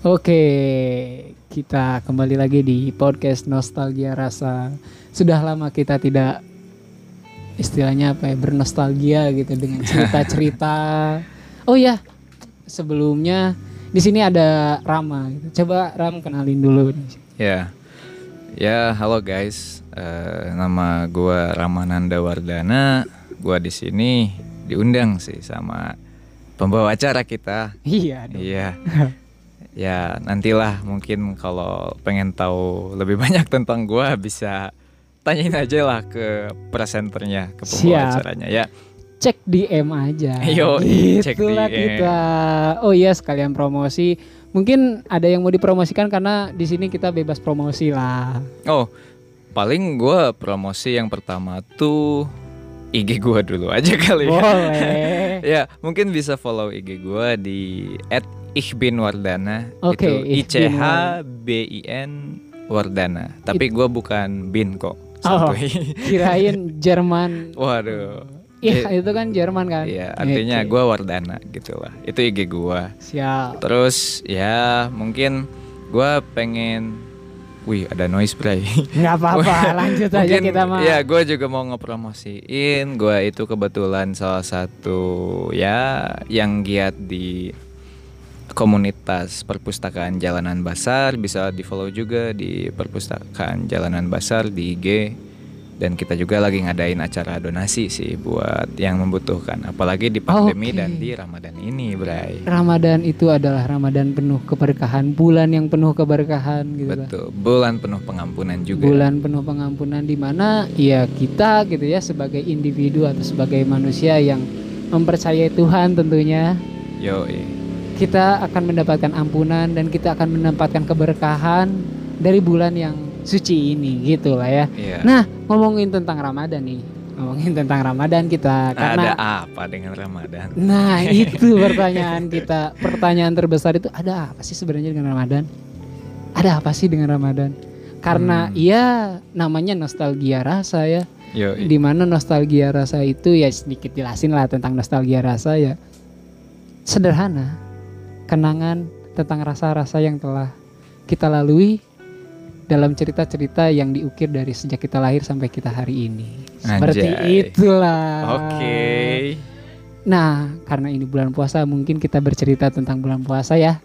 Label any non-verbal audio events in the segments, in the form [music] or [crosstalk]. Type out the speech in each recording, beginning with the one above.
Oke, kita kembali lagi di podcast Nostalgia Rasa. Sudah lama kita tidak istilahnya apa ya bernostalgia gitu dengan cerita-cerita. [laughs] oh ya, sebelumnya di sini ada Rama. Gitu. Coba Ram kenalin dulu. Ya, ya halo guys. Uh, nama gua Ramananda Wardana. Gua di sini diundang sih sama pembawa acara kita. Iya. Dong. Iya. [laughs] ya nantilah mungkin kalau pengen tahu lebih [laughs] banyak tentang gua bisa tanyain aja lah ke presenternya ke pembawa acaranya ya cek DM aja [laughs] Yo, cek DM. kita oh iya sekalian promosi mungkin ada yang mau dipromosikan karena di sini kita bebas promosi lah oh paling gua promosi yang pertama tuh IG gua dulu aja [laughs] kali ya. Boleh. ya, mungkin bisa follow IG gua di @ichbin Wardana. Oke, okay, itu I C H B I N Wardana. Tapi gua bukan bin kok. Oh, [laughs] kirain Jerman. Waduh. Iya, itu kan Jerman kan. Iya, artinya okay. gua Wardana gitu lah. Itu IG gua. Siap. Terus ya mungkin gua pengen Wih ada noise bray Gak apa-apa [laughs] lanjut aja kita mah Ya gue juga mau ngepromosiin Gue itu kebetulan salah satu ya yang giat di komunitas perpustakaan Jalanan Basar Bisa di follow juga di perpustakaan Jalanan Basar di IG dan kita juga lagi ngadain acara donasi sih buat yang membutuhkan apalagi di pandemi okay. dan di Ramadan ini Bray. Ramadan itu adalah Ramadan penuh keberkahan bulan yang penuh keberkahan gitu betul lah. bulan penuh pengampunan juga. Bulan penuh pengampunan di mana ya kita gitu ya sebagai individu atau sebagai manusia yang mempercayai Tuhan tentunya. Yo kita akan mendapatkan ampunan dan kita akan mendapatkan keberkahan dari bulan yang suci ini gitu lah ya. Yeah. Nah ngomongin tentang Ramadan nih, ngomongin tentang Ramadan kita karena ada apa dengan Ramadan? Nah [laughs] itu pertanyaan kita, pertanyaan terbesar itu ada apa sih sebenarnya dengan Ramadan? Ada apa sih dengan Ramadan? Karena hmm. ya namanya nostalgia rasa ya. Di mana nostalgia rasa itu ya sedikit jelasin lah tentang nostalgia rasa ya. Sederhana, kenangan tentang rasa-rasa yang telah kita lalui dalam cerita-cerita yang diukir dari sejak kita lahir sampai kita hari ini. Seperti Anjay. itulah. Oke. Okay. Nah, karena ini bulan puasa, mungkin kita bercerita tentang bulan puasa ya.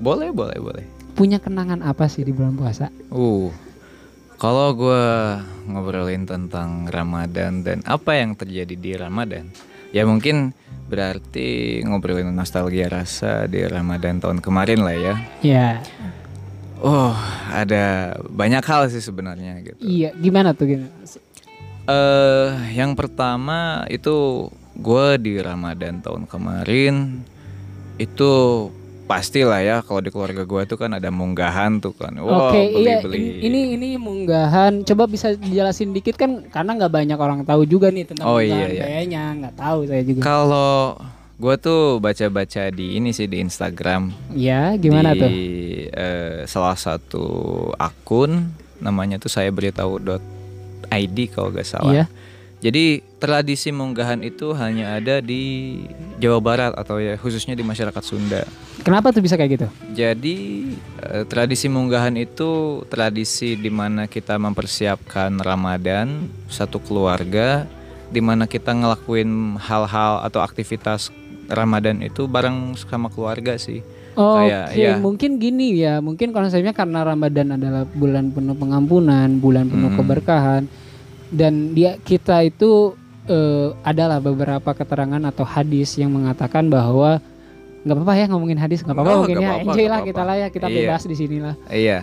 Boleh, boleh, boleh. Punya kenangan apa sih di bulan puasa? Uh, kalau gue ngobrolin tentang Ramadan dan apa yang terjadi di Ramadan, ya mungkin berarti ngobrolin nostalgia rasa di Ramadan tahun kemarin lah ya. Iya. Oh, ada banyak hal sih sebenarnya gitu. Iya, gimana tuh gimana? Eh, uh, yang pertama itu gue di Ramadan tahun kemarin itu pastilah ya kalau di keluarga gue tuh kan ada munggahan tuh kan. Wow, Oke, beli, iya beli. ini ini munggahan. Coba bisa dijelasin dikit kan karena nggak banyak orang tahu juga nih tentang oh, munggahan iya, iya. kayaknya nggak tahu saya juga. Kalau gue tuh baca-baca di ini sih di Instagram. Ya, gimana di, tuh? Uh, salah satu akun namanya tuh saya beritahu id kalau gak salah. Iya. Jadi tradisi munggahan itu hanya ada di Jawa Barat atau ya khususnya di masyarakat Sunda. Kenapa tuh bisa kayak gitu? Jadi uh, tradisi munggahan itu tradisi di mana kita mempersiapkan Ramadan satu keluarga di mana kita ngelakuin hal-hal atau aktivitas Ramadan itu bareng sama keluarga sih. Oh, Oke, okay. ya. mungkin gini ya, mungkin konsepnya karena Ramadan adalah bulan penuh pengampunan, bulan penuh hmm. keberkahan, dan dia kita itu uh, adalah beberapa keterangan atau hadis yang mengatakan bahwa nggak apa-apa ya ngomongin hadis nggak apa-apa oh, mungkin ya enjoy lah kita lah ya kita iya. bebas di sini lah. Iya.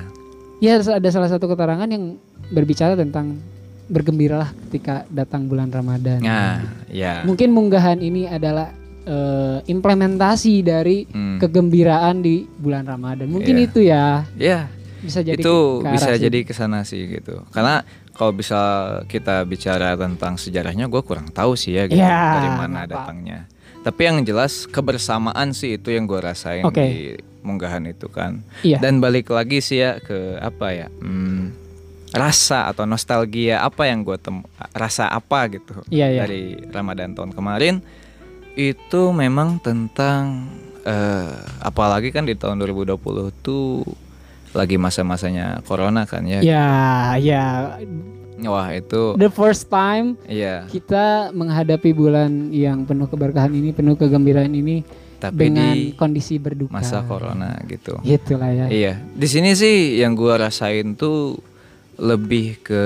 Ya ada salah satu keterangan yang berbicara tentang bergembiralah ketika datang bulan Ramadan. Nah, ya. Mungkin munggahan ini adalah uh, implementasi dari hmm. kegembiraan di bulan Ramadan. Mungkin yeah. itu ya. Iya. Yeah. Bisa jadi itu bisa sih. jadi ke sana sih gitu. Karena kalau bisa kita bicara tentang sejarahnya, gue kurang tahu sih ya gitu, yeah, dari mana apa. datangnya. Tapi yang jelas kebersamaan sih itu yang gue rasain okay. di munggahan itu kan. Yeah. Dan balik lagi sih ya ke apa ya? Hmm, rasa atau nostalgia apa yang gue tem rasa apa gitu yeah, yeah. dari Ramadan tahun kemarin itu memang tentang uh, apalagi kan di tahun 2020 tuh lagi masa-masanya corona kan ya. Ya, ya. Wah itu the first time iya. kita menghadapi bulan yang penuh keberkahan ini, penuh kegembiraan ini tapi dengan di kondisi berduka. masa corona gitu. Gitulah ya. Iya, di sini sih yang gua rasain tuh lebih ke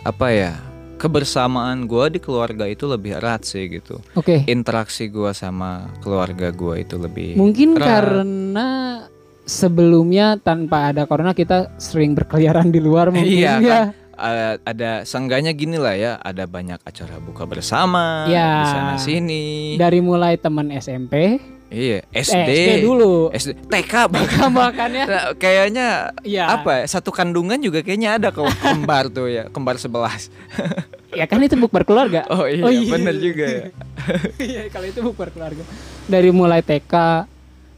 apa ya? Kebersamaan gua di keluarga itu lebih erat sih gitu. Oke. Interaksi gua sama keluarga gua itu lebih Mungkin erat. karena sebelumnya tanpa ada corona kita sering berkeliaran di luar [laughs] mungkin Iya, ya. kan? Uh, ada sengganya gini lah ya, ada banyak acara buka bersama Ya. di sana sini. Dari mulai teman SMP, iya, eh, SD, SD dulu. SD, TK bahkan. [laughs] Bahkan ya. Nah, kayaknya Iya. apa ya, satu kandungan juga kayaknya ada kalau [laughs] kembar tuh ya kembar sebelas Ya kan itu bukber keluarga. oh iya, bener juga ya Iya, kalau itu bukber keluarga. Dari mulai TK,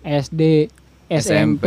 SD, SMP,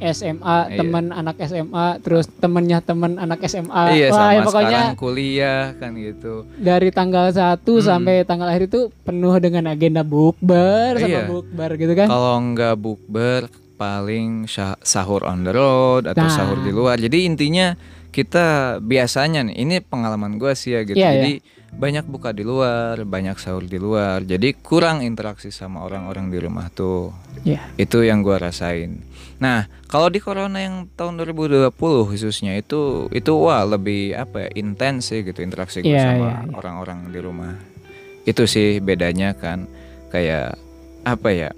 SMA, Iya. teman anak SMA, terus temennya teman anak SMA. iya Wah, sama ya pokoknya sekarang kuliah kan gitu dari tanggal 1 Hmm. sampai tanggal akhir itu penuh dengan agenda bukber sama Iya. bukber gitu kan. kalau nggak bukber paling sahur on the road atau Nah. sahur di luar jadi intinya kita biasanya nih ini pengalaman gue sih ya gitu Iya, jadi banyak buka di luar banyak sahur di luar. Jadi kurang interaksi sama orang-orang di rumah tuh. Iya. itu yang gua rasain. Nah kalau di corona yang tahun 2020 khususnya itu itu wah lebih apa ya intens sih gitu interaksi gue Iya, sama iya, iya. orang-orang di rumah. Itu sih bedanya kan kayak apa ya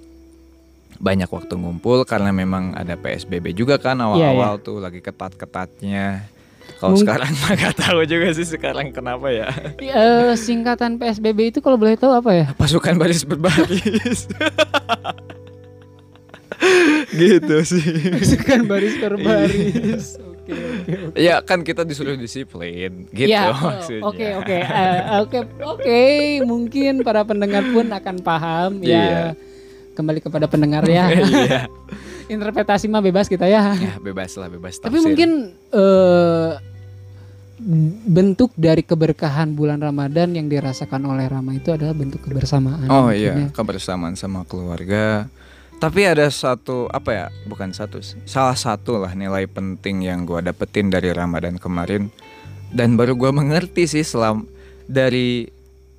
banyak waktu ngumpul karena memang ada PSBB juga kan awal-awal tuh lagi ketat-ketatnya kalau Mung- sekarang [laughs] mah gak tahu juga sih sekarang kenapa ya Eh, singkatan PSBB itu kalau boleh tahu apa ya? pasukan baris berbaris [laughs] gitu sih Pasukan baris per baris. Oke, oke, oke. Ya kan kita disuruh disiplin gitu Ya, [laughs] maksudnya. oke oke Eh, oke oke mungkin para pendengar pun akan paham Iya. ya. Kembali kepada pendengar ya. Iya. Interpretasi mah bebas kita ya. ya bebas lah bebas Tapi tafsir. mungkin eh, bentuk dari keberkahan bulan Ramadan yang dirasakan oleh Rama itu adalah bentuk kebersamaan. Oh iya ya. kebersamaan sama keluarga. Tapi ada satu apa ya bukan satu sih salah satu lah nilai penting yang gua dapetin dari Ramadan kemarin dan baru gua mengerti sih selam dari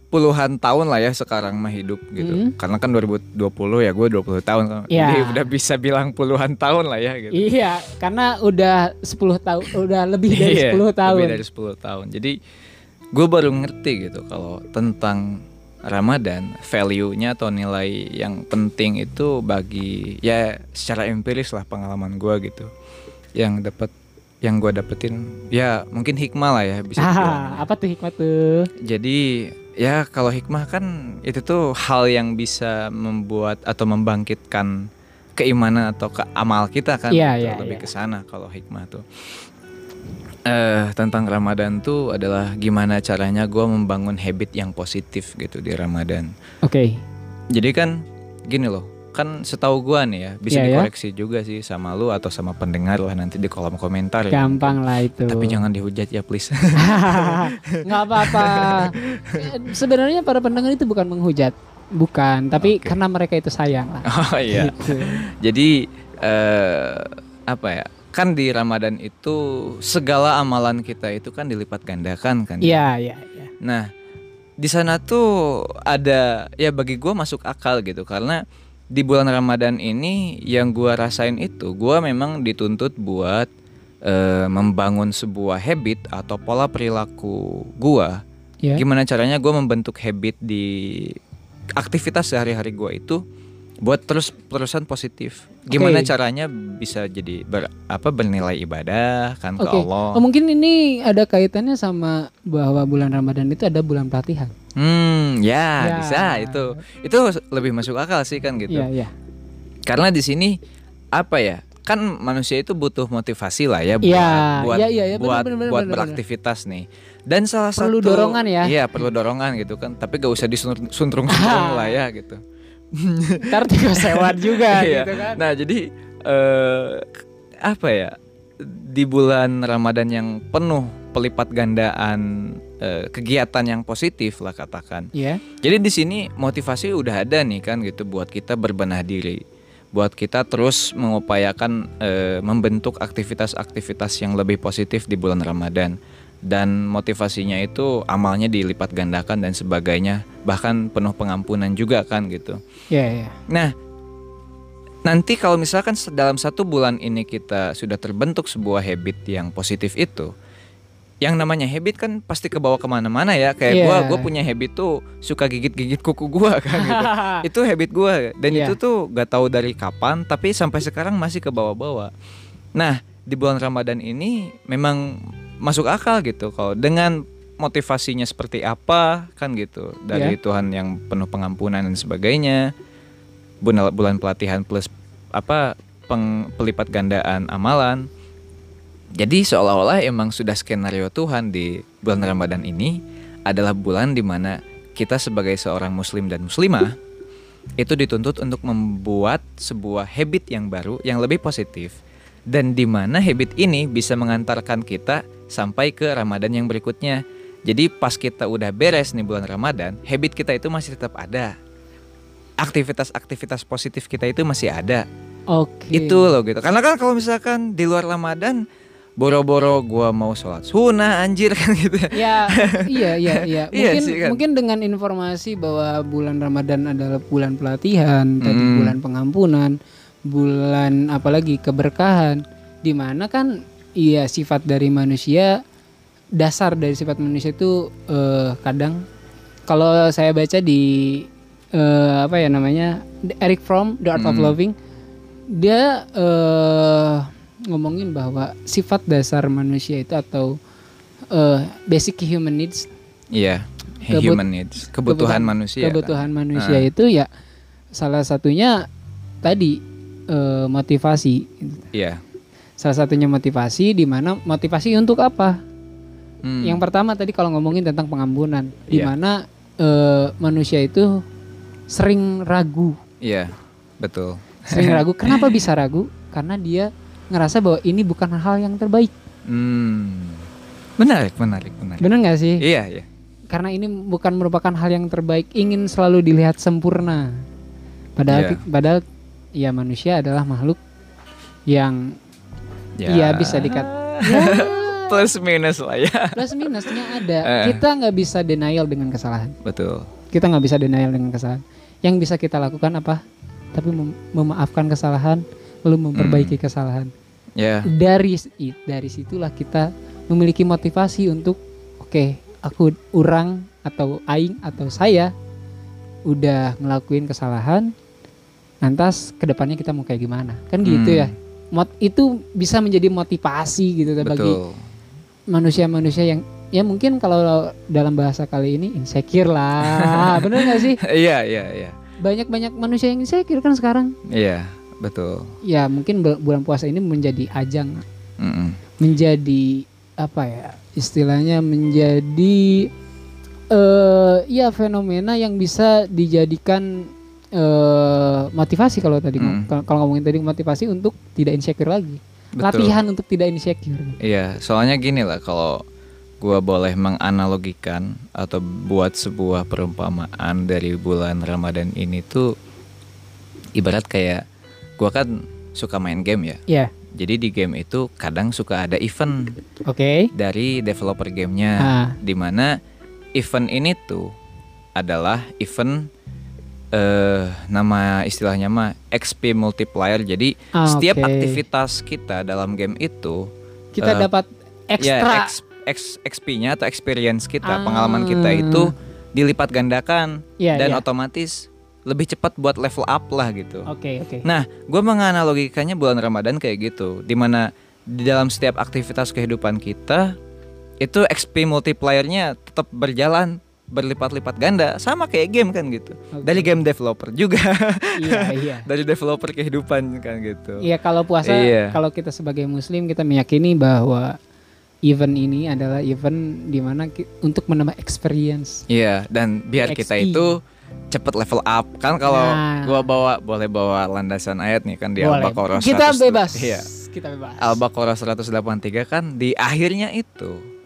puluhan tahun lah ya sekarang mah hidup gitu Hmm. karena kan 2020 ya gue 20 tahun kan. Ya. jadi udah bisa bilang puluhan tahun lah ya gitu Iya, karena udah 10 tahun, udah lebih dari Iya, 10 tahun. Lebih dari 10 tahun. Jadi gue baru ngerti gitu kalau tentang Ramadan, value-nya atau nilai yang penting itu bagi ya secara empiris lah pengalaman gue gitu. Yang dapat yang gue dapetin ya mungkin hikmah lah ya bisa. Ah, apa tuh hikmah tuh? Jadi ya kalau hikmah kan itu tuh hal yang bisa membuat atau membangkitkan keimanan atau ke amal kita kan Iya, gitu, iya, lebih iya. ke sana kalau hikmah tuh. Eh tentang Ramadan tuh adalah gimana caranya gue membangun habit yang positif gitu di Ramadan. Oke. Jadi kan gini loh, kan setahu gua nih ya bisa Iya, ya. dikoreksi juga sih sama lu atau sama pendengar lah nanti di kolom komentar ya. Gampang lah itu. Tapi jangan dihujat ya please. [laughs] nggak apa-apa. Sebenarnya para pendengar itu bukan menghujat, bukan. Tapi Oke. karena mereka itu sayang lah. [laughs] oh iya. Gitu. Jadi eh apa ya? Kan di Ramadan itu segala amalan kita itu kan dilipat gandakan kan. Iya, iya, iya. Nah, di sana tuh ada ya bagi gua masuk akal gitu karena di bulan Ramadan ini yang gua rasain itu gua memang dituntut buat eh, membangun sebuah habit atau pola perilaku gua. Ya. Gimana caranya gua membentuk habit di aktivitas sehari-hari gua itu buat terus terusan positif. Gimana Oke. caranya bisa jadi ber, apa bernilai ibadah kan ke Oke. Allah. Oh, mungkin ini ada kaitannya sama bahwa bulan Ramadan itu ada bulan pelatihan. Hmm, ya, Ya. bisa itu. Itu lebih masuk akal sih kan gitu. Iya, iya. Karena di sini apa ya? Kan manusia itu butuh motivasi lah ya buat Iya, buat iya, buat, benar, benar, buat benar, beraktivitas nih. Dan salah Perlu satu dorongan ya. Iya, perlu dorongan gitu kan. Tapi gak usah disuntrung-suntrung lah ya gitu. [laughs] Ntar tiga sewat juga [laughs] Iya. gitu kan. Nah, jadi eh apa ya? Di bulan Ramadan yang penuh pelipat gandaan uh, kegiatan yang positif lah katakan. Iya. Jadi di sini motivasi udah ada nih kan gitu buat kita berbenah diri, buat kita terus mengupayakan uh, membentuk aktivitas-aktivitas yang lebih positif di bulan Ramadan dan motivasinya itu amalnya dilipat gandakan dan sebagainya bahkan penuh pengampunan juga kan gitu. Iya yeah. Yeah. Nah nanti kalau misalkan dalam satu bulan ini kita sudah terbentuk sebuah habit yang positif itu, yang namanya habit kan pasti kebawa ke mana-mana ya. Kayak yeah. gue gue punya habit tuh suka gigit-gigit kuku gue kan gitu. [laughs] Itu habit gue dan yeah. itu tuh gak tahu dari kapan tapi sampai sekarang masih ke bawah-bawah nah di bulan ramadan ini memang masuk akal gitu kalau dengan motivasinya seperti apa kan gitu. Dari yeah. Tuhan yang penuh pengampunan dan sebagainya. Bulan bulan pelatihan plus apa peng, pelipat gandaan amalan jadi seolah-olah emang sudah skenario Tuhan di bulan Ramadan ini adalah bulan di mana kita sebagai seorang muslim dan muslimah itu dituntut untuk membuat sebuah habit yang baru yang lebih positif dan di mana habit ini bisa mengantarkan kita sampai ke Ramadan yang berikutnya. Jadi pas kita udah beres nih bulan Ramadan, habit kita itu masih tetap ada. Aktivitas-aktivitas positif kita itu masih ada. Oke. Okay. Itu loh gitu. Karena kan kalau misalkan di luar Ramadan boro-boro gua mau sholat sunnah anjir [laughs] kan gitu ya iya iya iya, [laughs] iya mungkin sih, kan? mungkin dengan informasi bahwa bulan Ramadan adalah bulan pelatihan hmm. tadi bulan pengampunan bulan apalagi keberkahan di mana kan iya sifat dari manusia dasar dari sifat manusia itu uh, kadang kalau saya baca di uh, apa ya namanya Eric Fromm The Art hmm. of Loving dia uh, ngomongin bahwa sifat dasar manusia itu atau uh, basic human needs Iya, yeah, human needs, kebutuhan, kebutuhan manusia. Kebutuhan kan? manusia uh. itu ya salah satunya tadi uh, motivasi. Iya. Yeah. Salah satunya motivasi di mana motivasi untuk apa? Hmm. Yang pertama tadi kalau ngomongin tentang pengampunan, di iya. mana uh, manusia itu sering ragu. Iya, betul. Sering ragu. [laughs] Kenapa bisa ragu? Karena dia ngerasa bahwa ini bukan hal yang terbaik. Hmm. Menarik, menarik, menarik. Benar nggak sih? Iya, iya. Karena ini bukan merupakan hal yang terbaik, ingin selalu dilihat sempurna. Padahal, yeah. padahal ya manusia adalah makhluk yang ya, ya bisa dikat. ya, [laughs] plus minus lah ya. Plus minusnya ada. Eh. Kita nggak bisa denial dengan kesalahan. Betul. Kita nggak bisa denial dengan kesalahan. Yang bisa kita lakukan apa? Tapi mem memaafkan kesalahan, lalu memperbaiki hmm. kesalahan. Yeah. Dari dari situlah kita memiliki motivasi untuk oke, okay, aku orang atau aing atau saya udah ngelakuin kesalahan. Lantas ke depannya kita mau kayak gimana? Kan gitu hmm. ya. Mot itu bisa menjadi motivasi gitu Betul. bagi manusia-manusia yang ya mungkin kalau dalam bahasa kali ini insecure lah. [laughs] Bener gak sih? Iya, iya, iya. Banyak-banyak manusia yang insecure kan sekarang. Iya betul ya mungkin bulan puasa ini menjadi ajang mm -mm. menjadi apa ya istilahnya menjadi uh, ya fenomena yang bisa dijadikan uh, motivasi kalau tadi mm. kalau ngomongin tadi motivasi untuk tidak insecure lagi Betul. latihan untuk tidak insecure iya soalnya gini lah kalau gua boleh menganalogikan atau buat sebuah perumpamaan dari bulan Ramadan ini tuh ibarat kayak gua kan suka main game ya. Iya. Yeah. Jadi di game itu kadang suka ada event. Oke. Okay. Dari developer gamenya, ah. di mana event ini tuh adalah event uh, nama istilahnya mah XP multiplier. Jadi ah, setiap okay. aktivitas kita dalam game itu kita uh, dapat ekstra ya, X, XP-nya atau experience kita, ah. pengalaman kita itu dilipat gandakan yeah, dan yeah. otomatis lebih cepat buat level up lah gitu. Oke okay, oke. Okay. Nah, gue menganalogikannya bulan Ramadan kayak gitu, di mana di dalam setiap aktivitas kehidupan kita itu XP multipliernya tetap berjalan berlipat-lipat ganda sama kayak game kan gitu okay. dari game developer juga iya iya [laughs] dari developer kehidupan kan gitu iya kalau puasa iya. kalau kita sebagai muslim kita meyakini bahwa event ini adalah event di mana untuk menambah experience iya dan biar XP. kita itu cepet level up kan kalau nah. gua bawa boleh bawa landasan ayat nih kan di Al-Baqarah kita 100, bebas iya. kita bebas Al-Baqarah 183 kan di akhirnya itu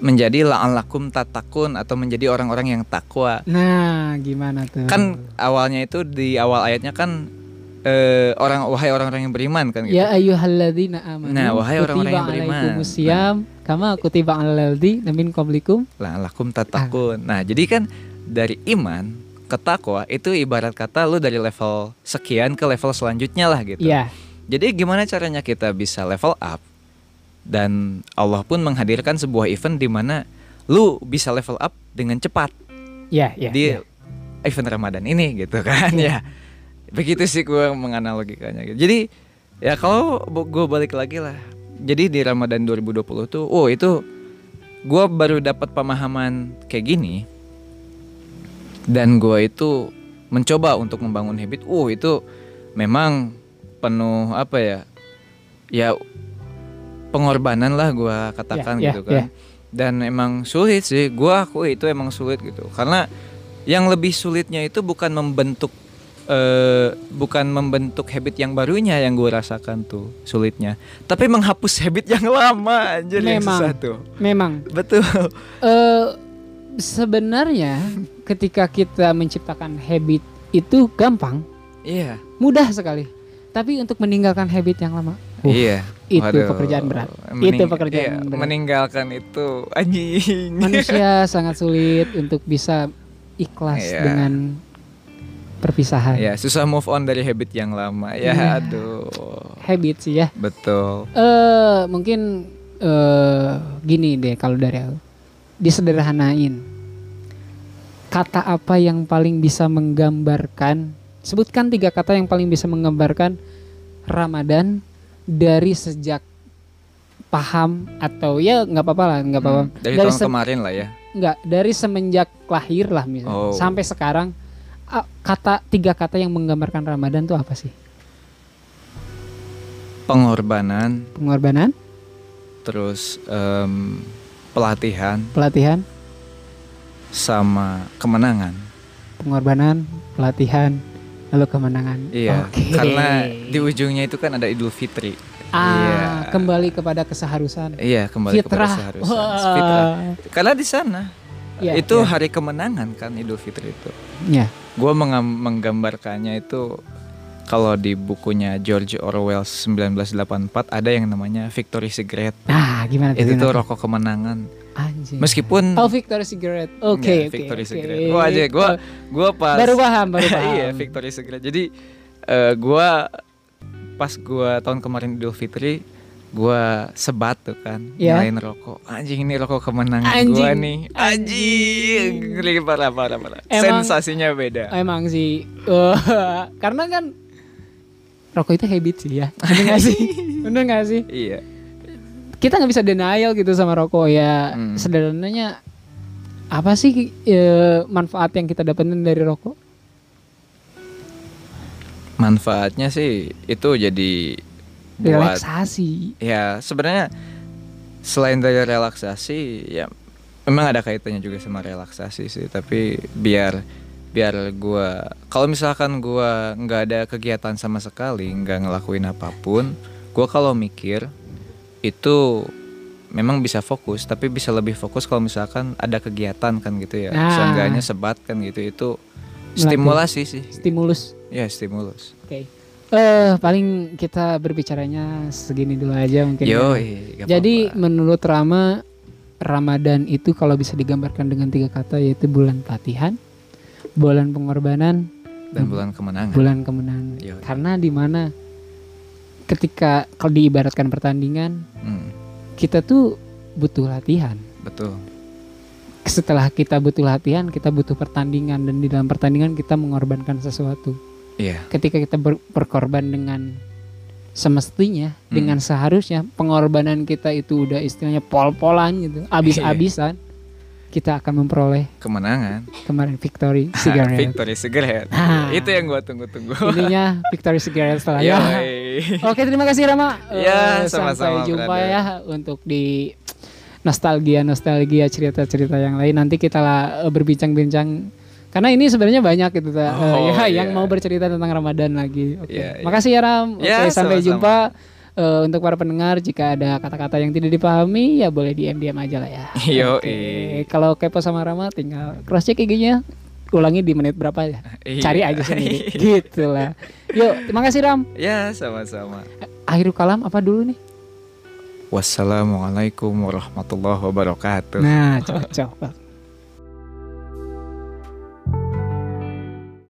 menjadi la'alakum tatakun atau menjadi orang-orang yang takwa. Nah, gimana tuh? Kan awalnya itu di awal ayatnya kan eh, orang wahai orang-orang yang beriman kan gitu. Ya ayyuhalladzina amanu. Nah, wahai orang-orang yang beriman. Kutiba kama kutiba alal ladzina min qablikum la'alakum tatakun. Nah, jadi kan dari iman ke takwa itu ibarat kata lu dari level sekian ke level selanjutnya lah gitu. Iya. Jadi gimana caranya kita bisa level up? Dan Allah pun menghadirkan sebuah event di mana lu bisa level up dengan cepat Iya, iya. di iya. event Ramadan ini gitu [laughs] kan ya. Begitu sih gue menganalogikannya gitu. Jadi ya kalau gue balik lagi lah. Jadi di Ramadan 2020 tuh, oh itu gue baru dapat pemahaman kayak gini. Dan gue itu mencoba untuk membangun habit. Oh itu memang penuh apa ya? Ya pengorbanan lah gue katakan Ya, ya, gitu kan. ya. Dan emang sulit sih. Gue aku itu emang sulit gitu. Karena yang lebih sulitnya itu bukan membentuk eh bukan membentuk habit yang barunya yang gue rasakan tuh sulitnya, tapi menghapus habit yang lama anjir yang Memang. susah tuh. Memang Betul. eh sebenarnya ketika kita menciptakan habit itu gampang, Iya. mudah sekali. Tapi untuk meninggalkan habit yang lama, uh, iya. itu Waduh. pekerjaan berat. Mening- Itu pekerjaan iya, berat. Meninggalkan itu anjing. Manusia [laughs] sangat sulit untuk bisa ikhlas Iya. dengan perpisahan. Ya, susah move on dari habit yang lama. Ya, Iya. aduh. Habit sih ya. Betul. Eh mungkin eh gini deh kalau dari aku. Disederhanain. Kata apa yang paling bisa menggambarkan? Sebutkan tiga kata yang paling bisa menggambarkan Ramadan dari sejak paham atau ya nggak apa-apa lah nggak apa-apa Hmm, Dari, Dari tahun kemarin lah ya. nggak dari semenjak lahir lah misalnya Oh. sampai sekarang kata tiga kata yang menggambarkan Ramadan tuh apa sih Pengorbanan, pengorbanan terus em, pelatihan pelatihan sama kemenangan. pengorbanan pelatihan lalu kemenangan Iya, Oke. karena di ujungnya itu kan ada Idul Fitri. ah Iya. kembali kepada keseharusan Iya, kembali kepada fitrah seharusnya. Wah. Fitrah. Karena di sana Iya, itu iya. hari kemenangan kan Idul Fitri itu. ya Gua mengam- menggambarkannya itu kalau di bukunya George Orwell 1984 ada yang namanya Victory Cigarette. nah gimana Itu tuh rokok kemenangan. anjing Meskipun oh Victory Cigarette oke Ya, oke Victory oke. Cigarette. Wah aja gua gua pas baru paham baru [laughs] paham iya, Victory Cigarette. Jadi eh, gua pas gua tahun kemarin Idul Fitri gua sebat tuh kan Iya. nyalain rokok anjing ini rokok kemenangan Anjing. gua nih anjing ngeri parah parah parah Emang- sensasinya beda Emang sih, eh, [laughs] karena kan rokok itu habit sih ya, bener gak sih? [laughs] Bener gak sih? iya Kita nggak bisa denial gitu sama rokok ya. Hmm. Sederhananya apa sih eh, manfaat yang kita dapetin dari rokok? manfaatnya sih itu jadi buat Relaksasi. ya sebenarnya selain dari relaksasi ya memang ada kaitannya juga sama relaksasi sih tapi biar biar gua kalau misalkan gua nggak ada kegiatan sama sekali nggak ngelakuin apa pun gua kalau mikir itu memang bisa fokus tapi bisa lebih fokus kalau misalkan ada kegiatan kan gitu ya Nah. seenggaknya sebat kan gitu itu stimulasi sih Stimulus. ya stimulus Oke. Eh paling kita berbicaranya segini dulu aja mungkin. ya. yo Jadi menurut Rama Ramadan itu kalau bisa digambarkan dengan tiga kata yaitu bulan pelatihan, bulan pengorbanan, dan bulan kemenangan bulan kemenangan. Yo. Karena di mana ketika kalau diibaratkan pertandingan, Hmm, kita tuh butuh latihan. betul Setelah kita butuh latihan, kita butuh pertandingan dan di dalam pertandingan kita mengorbankan sesuatu. iya Ketika kita ber- berkorban dengan semestinya, Hmm. dengan seharusnya, pengorbanan kita itu udah istilahnya pol-polan gitu, abis-abisan, kita akan memperoleh kemenangan kemarin victory [laughs] cigarette. Victory Cigarette Ah. itu yang gua tunggu-tunggu Intinya victory cigarette setelah ya. [laughs] Oke, terima kasih Rama. [laughs] Ya, Eh, sama-sama, Sampai jumpa brother. ya untuk di nostalgia nostalgia cerita-cerita yang lain. Nanti kita lah eh, berbincang-bincang karena ini sebenarnya banyak ta. Eh, Oh, ya iya. yang mau bercerita tentang Ramadan lagi. Oke. Iya, iya. Makasih ya Ram. Oke, Ya, sampai sama-sama. jumpa. Uh, untuk para pendengar jika ada kata-kata yang tidak dipahami ya boleh diam-diam aja lah ya. [laughs] Yo, okay. Kalau kepo sama Rama tinggal cross check IG-nya ulangi di menit berapa ya. Iya. Cari aja sendiri. [laughs] gitu lah. Yuk, terima kasih Ram. Ya, sama-sama. Akhirul kalam apa dulu nih? Wassalamualaikum warahmatullahi wabarakatuh. Nah, cocok.